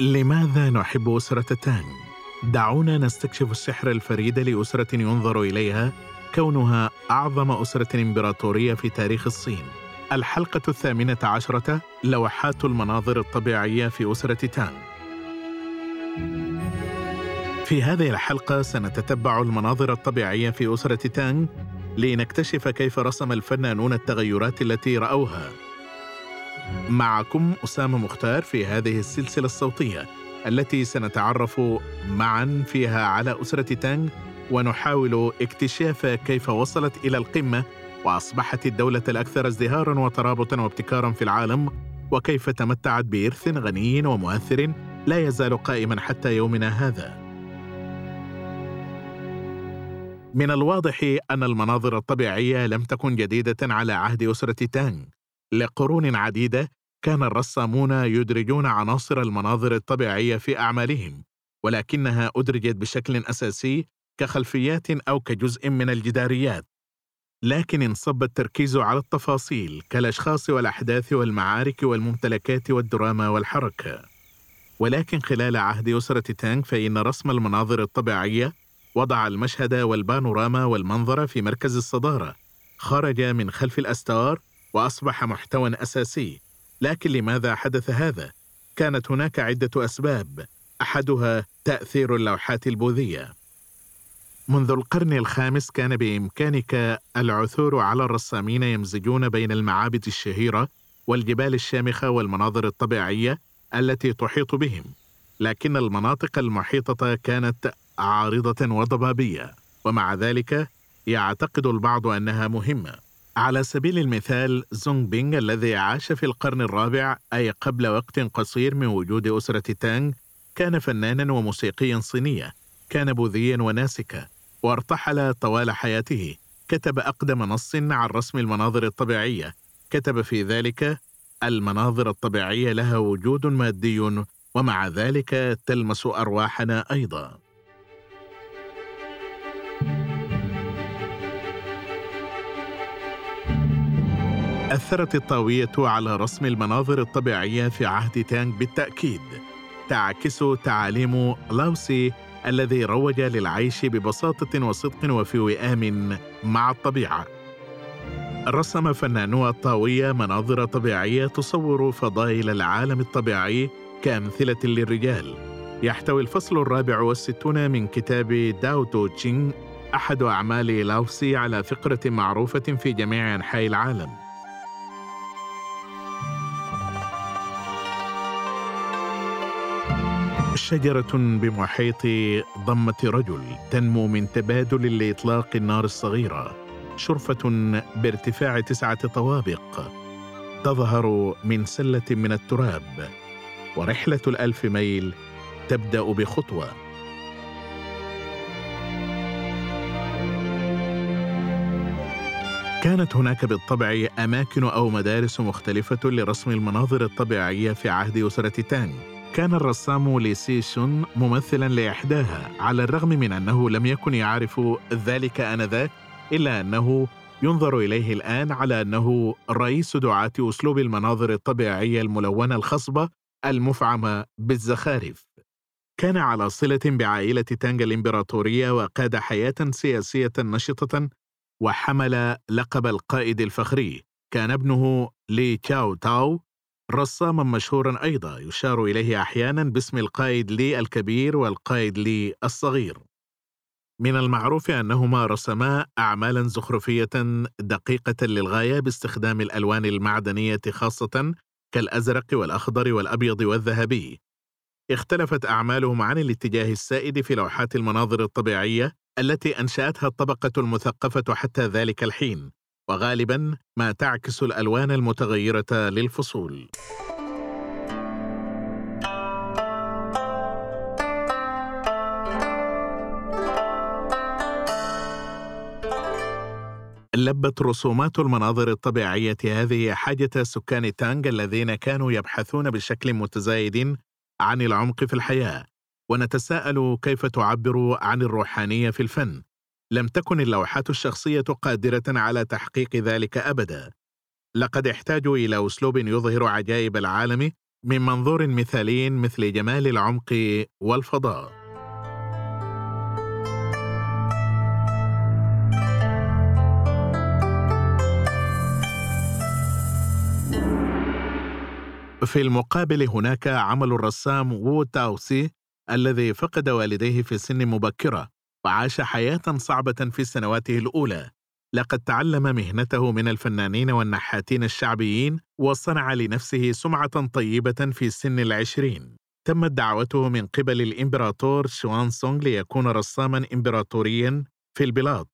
لماذا نحب أسرة تانغ؟ دعونا نستكشف السحر الفريد لأسرة ينظر إليها كونها أعظم أسرة إمبراطورية في تاريخ الصين. الحلقة الثامنة عشرة لوحات المناظر الطبيعية في أسرة تانغ. في هذه الحلقة سنتتبع المناظر الطبيعية في أسرة تانغ لنكتشف كيف رسم الفنانون التغيرات التي رأوها. معكم أسامة مختار في هذه السلسلة الصوتية التي سنتعرف معا فيها على أسرة تانغ ونحاول اكتشاف كيف وصلت إلى القمة وأصبحت الدولة الأكثر ازدهارا وترابطا وابتكارا في العالم وكيف تمتعت بإرث غني ومؤثر لا يزال قائما حتى يومنا هذا. من الواضح أن المناظر الطبيعية لم تكن جديدة على عهد أسرة تانغ. لقرون عديدة كان الرسامون يدرجون عناصر المناظر الطبيعية في أعمالهم ولكنها أدرجت بشكل أساسي كخلفيات أو كجزء من الجداريات. لكن انصب التركيز على التفاصيل كالأشخاص والأحداث والمعارك والممتلكات والدراما والحركة. ولكن خلال عهد أسرة تانغ فإن رسم المناظر الطبيعية وضع المشهد والبانوراما والمنظر في مركز الصدارة. خرج من خلف الأستار وأصبح محتوى أساسي. لكن لماذا حدث هذا؟ كانت هناك عدة أسباب. أحدها تأثير اللوحات البوذية. منذ القرن الخامس كان بإمكانك العثور على الرسامين يمزجون بين المعابد الشهيرة والجبال الشامخة والمناظر الطبيعية التي تحيط بهم. لكن المناطق المحيطة كانت عارضة وضبابية ومع ذلك يعتقد البعض أنها مهمة. على سبيل المثال زونغ بينغ الذي عاش في القرن الرابع أي قبل وقت قصير من وجود أسرة تانغ كان فنانا وموسيقيا صينيا كان بوذيا وناسكا وارتحل طوال حياته. كتب أقدم نص عن رسم المناظر الطبيعية. كتب في ذلك المناظر الطبيعية لها وجود مادي ومع ذلك تلمس أرواحنا أيضا. أثرت الطاوية على رسم المناظر الطبيعية في عهد تانغ بالتأكيد تعكس تعاليم لاوسي الذي روج للعيش ببساطة وصدق وفي وئام مع الطبيعة. رسم فنانو الطاوية مناظر طبيعية تصور فضائل العالم الطبيعي كأمثلة للرجال. يحتوي الفصل الرابع والستون من كتاب داو تو تشينغ أحد أعمال لاوسي على فقرة معروفة في جميع أنحاء العالم. شجرة بمحيط ضمة رجل تنمو من تبادل لإطلاق النار الصغيرة. شرفة بارتفاع تسعة طوابق. تظهر من سلة من التراب. ورحلة الألف ميل تبدأ بخطوة. كانت هناك بالطبع أماكن أو مدارس مختلفة لرسم المناظر الطبيعية في عهد أسرة تانغ كان الرسام لي سي شون ممثلا لإحداها على الرغم من أنه لم يكن يعرف ذلك آنذاك إلا أنه ينظر إليه الآن على أنه رئيس دعاة أسلوب المناظر الطبيعية الملونة الخصبة المفعمة بالزخارف. كان على صلة بعائلة تانغ الإمبراطورية وقاد حياة سياسية نشطة وحمل لقب القائد الفخري. كان ابنه لي تشاو تاو رساما مشهورا أيضا يشار إليه أحيانا باسم القائد لي الكبير والقائد لي الصغير. من المعروف أنهما رسما أعمالا زخرفية دقيقة للغاية باستخدام الألوان المعدنية خاصة كالأزرق والأخضر والأبيض والذهبي. اختلفت أعمالهم عن الاتجاه السائد في لوحات المناظر الطبيعية التي أنشأتها الطبقة المثقفة حتى ذلك الحين وغالبا ما تعكس الألوان المتغيرة للفصول. لبت رسومات المناظر الطبيعية هذه حاجة سكان تانغ الذين كانوا يبحثون بشكل متزايد عن العمق في الحياة ونتساءل كيف تعبر عن الروحانية في الفن. لم تكن اللوحات الشخصية قادرة على تحقيق ذلك أبدا. لقد احتاجوا إلى أسلوب يظهر عجائب العالم من منظور مثالي مثل جمال العمق والفضاء. في المقابل هناك عمل الرسام وو تاوسي الذي فقد والديه في سن مبكرة وعاش حياة صعبة في سنواته الأولى. لقد تعلم مهنته من الفنانين والنحاتين الشعبيين وصنع لنفسه سمعة طيبة في سن العشرين. تمت دعوته من قبل الإمبراطور شوان سونغ ليكون رساما إمبراطوريا في البلاد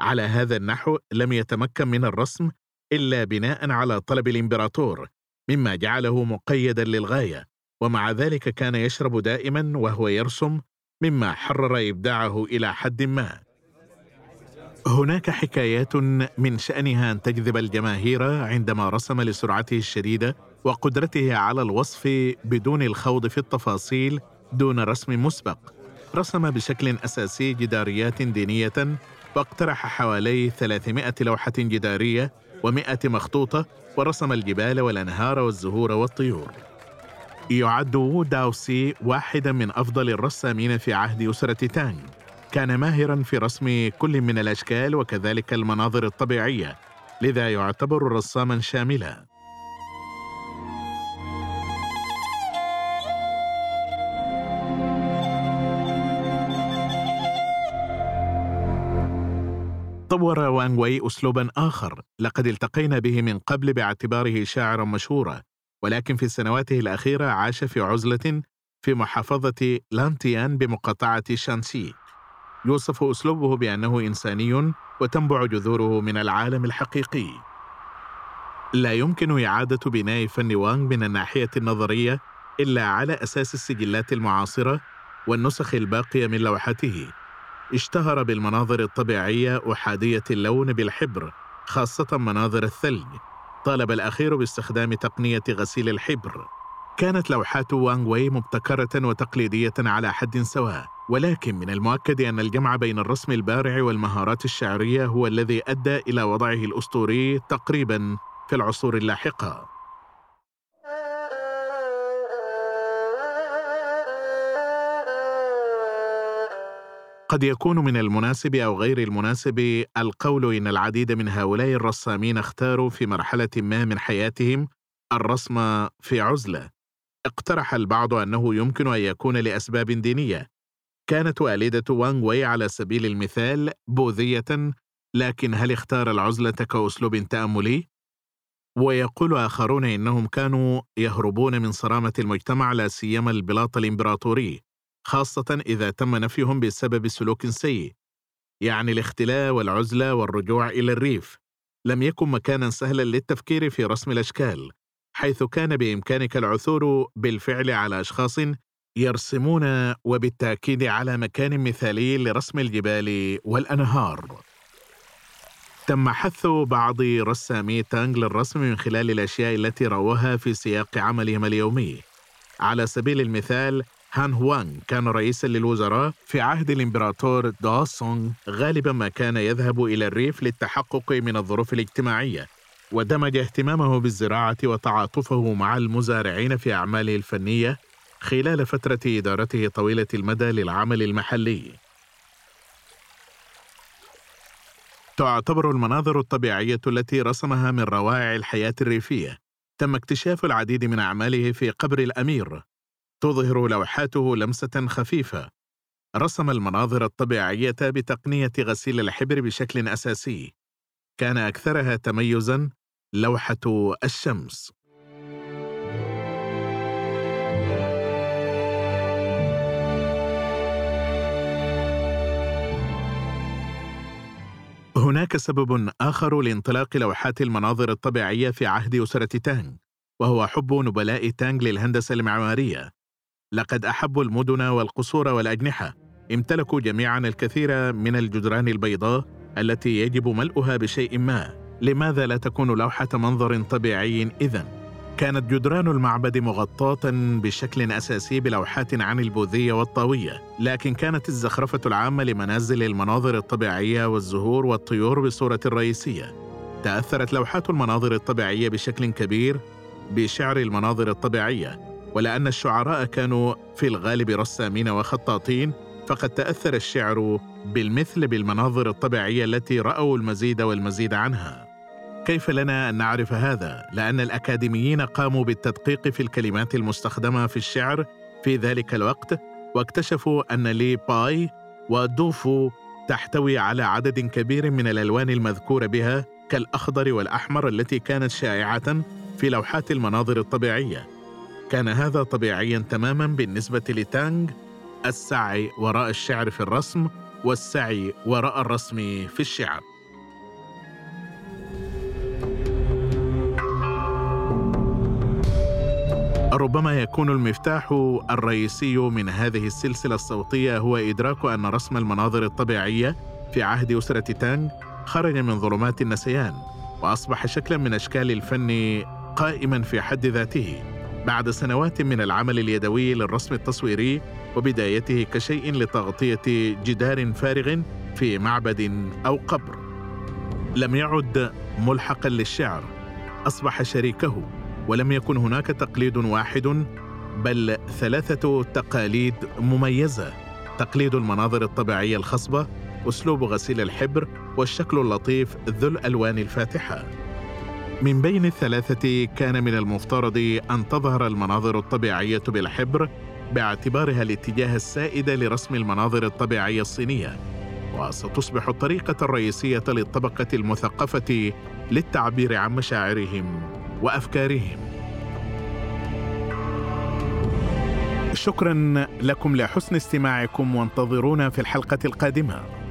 على هذا النحو لم يتمكن من الرسم إلا بناء على طلب الإمبراطور مما جعله مقيدا للغاية ومع ذلك كان يشرب دائما وهو يرسم مما حرر إبداعه إلى حد ما. هناك حكايات من شأنها أن تجذب الجماهير عندما رسم لسرعته الشديدة وقدرته على الوصف بدون الخوض في التفاصيل دون رسم مسبق. رسم بشكل أساسي جداريات دينية واقترح حوالي 300 لوحة جدارية و100 مخطوطة ورسم الجبال والأنهار والزهور والطيور. يعد وو داوسي واحدا من أفضل الرسامين في عهد أسرة تانغ. كان ماهرا في رسم كل من الأشكال وكذلك المناظر الطبيعية لذا يعتبر رساما شاملا. طور وان وي أسلوبا آخر. لقد التقينا به من قبل باعتباره شاعرا مشهورا ولكن في سنواته الأخيرة عاش في عزلة في محافظة لانتيان بمقاطعة شانسي. يوصف أسلوبه بأنه إنساني وتنبع جذوره من العالم الحقيقي. لا يمكن إعادة بناء فن وانغ من الناحية النظرية إلا على أساس السجلات المعاصرة والنسخ الباقية من لوحاته. اشتهر بالمناظر الطبيعية أحادية اللون بالحبر خاصة مناظر الثلج. طالب الأخير باستخدام تقنية غسيل الحبر. كانت لوحات وانغ وي مبتكرة وتقليدية على حد سواء. ولكن من المؤكد أن الجمع بين الرسم البارع والمهارات الشعرية هو الذي أدى إلى وضعه الأسطوري تقريبا في العصور اللاحقة. قد يكون من المناسب أو غير المناسب القول إن العديد من هؤلاء الرسامين اختاروا في مرحلة ما من حياتهم الرسم في عزلة. اقترح البعض أنه يمكن أن يكون لأسباب دينية. كانت والدة وانغ وي على سبيل المثال بوذية لكن هل اختار العزلة كأسلوب تأملي؟ ويقول آخرون إنهم كانوا يهربون من صرامة المجتمع لا سيما البلاط الإمبراطوري. خاصة إذا تم نفيهم بسبب سلوك سيء يعني الاختلاء والعزلة والرجوع إلى الريف. لم يكن مكانا سهلا للتفكير في رسم الأشكال حيث كان بإمكانك العثور بالفعل على أشخاص يرسمون وبالتأكيد على مكان مثالي لرسم الجبال والأنهار. تم حث بعض رسامي تانغ للرسم من خلال الأشياء التي روها في سياق عملهم اليومي. على سبيل المثال هان هوانغ كان رئيسا للوزراء في عهد الإمبراطور دا سونغ غالبا ما كان يذهب إلى الريف للتحقق من الظروف الاجتماعية ودمج اهتمامه بالزراعة وتعاطفه مع المزارعين في أعماله الفنية خلال فترة إدارته طويلة المدى للعمل المحلي. تعتبر المناظر الطبيعية التي رسمها من روائع الحياة الريفية تم اكتشاف العديد من أعماله في قبر الأمير. تظهر لوحاته لمسة خفيفة. رسم المناظر الطبيعية بتقنية غسيل الحبر بشكل أساسي. كان أكثرها تميزاً لوحة الشمس. هناك سبب آخر لانطلاق لوحات المناظر الطبيعية في عهد أسرة تانغ وهو حب نبلاء تانغ للهندسة المعمارية. لقد أحبوا المدن والقصور والأجنحة امتلكوا جميعا الكثير من الجدران البيضاء التي يجب ملؤها بشيء ما لماذا لا تكون لوحة منظر طبيعي إذن؟ كانت جدران المعبد مغطاة بشكل أساسي بلوحات عن البوذية والطاوية، لكن كانت الزخرفة العامة لمنازل المناظر الطبيعية والزهور والطيور بصورة رئيسية. تأثرت لوحات المناظر الطبيعية بشكل كبير بشعر المناظر الطبيعية، ولأن الشعراء كانوا في الغالب رسامين وخطاطين، فقد تأثر الشعر بالمثل بالمناظر الطبيعية التي رأوا المزيد والمزيد عنها. كيف لنا أن نعرف هذا لأن الأكاديميين قاموا بالتدقيق في الكلمات المستخدمة في الشعر في ذلك الوقت واكتشفوا أن لي باي ودوفو تحتوي على عدد كبير من الألوان المذكوره بها كالأخضر والأحمر التي كانت شائعة في لوحات المناظر الطبيعية كان هذا طبيعيا تماما بالنسبة لتانغ السعي وراء الشعر في الرسم والسعي وراء الرسم في الشعر. ربما يكون المفتاح الرئيسي من هذه السلسلة الصوتية هو إدراك أن رسم المناظر الطبيعية في عهد أسرة تانغ خرج من ظلمات النسيان وأصبح شكلا من أشكال الفن قائما في حد ذاته. بعد سنوات من العمل اليدوي للرسم التصويري وبدايته كشيء لتغطية جدار فارغ في معبد أو قبر. لم يعد ملحقا للشعر. أصبح شريكه ولم يكن هناك تقليد واحد بل ثلاثة تقاليد مميزة. تقليد المناظر الطبيعية الخصبة أسلوب غسيل الحبر والشكل اللطيف ذو الألوان الفاتحة. من بين الثلاثة كان من المفترض أن تظهر المناظر الطبيعية بالحبر باعتبارها الاتجاه السائد لرسم المناظر الطبيعية الصينية وستصبح الطريقة الرئيسية للطبقة المثقفة للتعبير عن مشاعرهم وأفكارهم. شكرا لكم لحسن استماعكم وانتظرونا في الحلقة القادمة.